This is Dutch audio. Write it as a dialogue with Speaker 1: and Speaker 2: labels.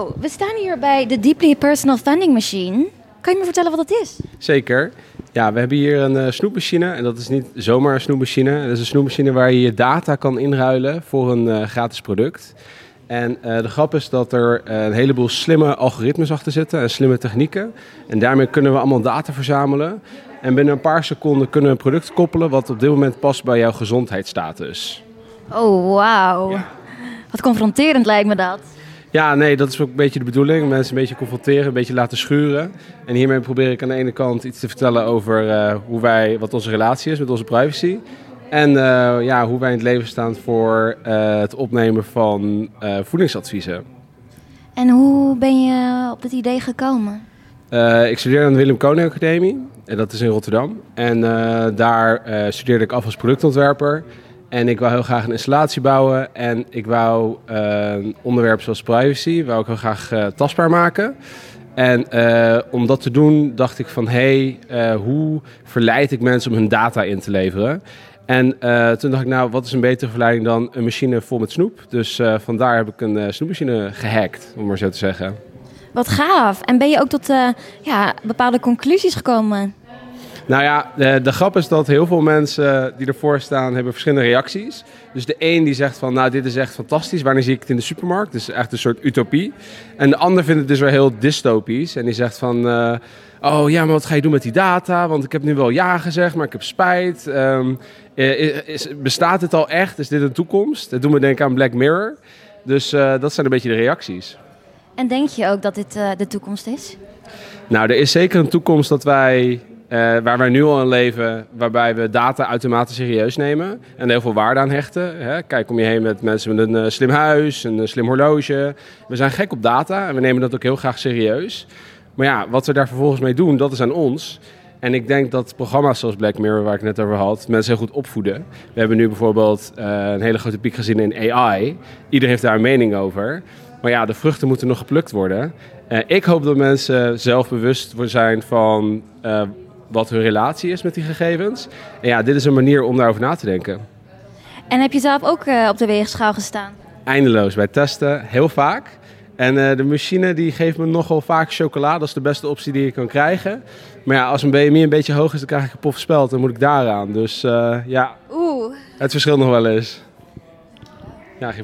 Speaker 1: Nou, we staan hier bij de Deeply Personal Funding Machine. Kan je me vertellen wat dat is?
Speaker 2: Zeker. Ja, we hebben hier een uh, snoepmachine. En dat is niet zomaar een snoepmachine. Dat is een snoepmachine waar je je data kan inruilen voor een uh, gratis product. En uh, de grap is dat er een heleboel slimme algoritmes achter zitten en slimme technieken. En daarmee kunnen we allemaal data verzamelen. En binnen een paar seconden kunnen we een product koppelen wat op dit moment past bij jouw gezondheidsstatus.
Speaker 1: Oh, wauw. Ja. Wat confronterend lijkt me dat.
Speaker 2: Ja, nee, dat is ook een beetje de bedoeling. Mensen een beetje confronteren, een beetje laten schuren. En hiermee probeer ik aan de ene kant iets te vertellen over uh, hoe wij, wat onze relatie is met onze privacy. En uh, ja, hoe wij in het leven staan voor uh, het opnemen van voedingsadviezen.
Speaker 1: En hoe ben je op dit idee gekomen?
Speaker 2: ik studeerde aan de Willem Koning Academie. En dat is in Rotterdam. En daar studeerde ik af als productontwerper. En ik wou heel graag een installatie bouwen. En ik wou onderwerpen zoals privacy, wou ik heel graag uh, tastbaar maken. En uh, om dat te doen dacht ik van, hé, hey, hoe verleid ik mensen om hun data in te leveren? En toen dacht ik, nou, wat is een betere verleiding dan een machine vol met snoep? Dus vandaar heb ik een snoepmachine gehackt, om maar zo te zeggen.
Speaker 1: Wat gaaf. En ben je ook tot ja, bepaalde conclusies gekomen?
Speaker 2: Nou ja, de, de, grap is dat heel veel mensen die ervoor staan, hebben verschillende reacties. Dus de een die zegt van, nou dit is echt fantastisch, wanneer zie ik het in de supermarkt? Dus echt een soort utopie. En de ander vindt het dus weer heel dystopisch. En die zegt van, uh, oh ja, maar wat ga je doen met die data? Want ik heb nu wel ja gezegd, maar ik heb spijt. Um, is, bestaat het al echt? Is dit een toekomst? Dat doet me denken aan Black Mirror. Dus uh, dat zijn een beetje de reacties.
Speaker 1: En denk je ook dat dit uh, de toekomst is?
Speaker 2: Nou, er is zeker een toekomst dat wij uh, waar wij nu al in leven, waarbij we data uitermate serieus nemen en heel veel waarde aan hechten. Hè? Kijk om je heen met mensen met een uh, slim huis, een uh, slim horloge. We zijn gek op data en we nemen dat ook heel graag serieus. Maar ja, wat we daar vervolgens mee doen, dat is aan ons. En ik denk dat programma's zoals Black Mirror, waar ik net over had, mensen heel goed opvoeden. We hebben nu bijvoorbeeld een hele grote piek gezien in AI. Iedereen heeft daar een mening over. Maar ja, de vruchten moeten nog geplukt worden. ik hoop dat mensen zelf bewust zijn van wat hun relatie is met die gegevens. En ja, dit is een manier om daarover na te denken.
Speaker 1: En heb je zelf ook uh, op de weegschaal gestaan?
Speaker 2: Eindeloos bij testen, heel vaak. En uh, de machine die geeft me nogal vaak chocola. Dat is de beste optie die je kan krijgen. Maar ja, als mijn BMI een beetje hoog is, dan krijg ik een pof speld. Dan moet ik daaraan. Dus uh, ja,
Speaker 1: Oeh.
Speaker 2: het verschilt nog wel eens. Ja, geen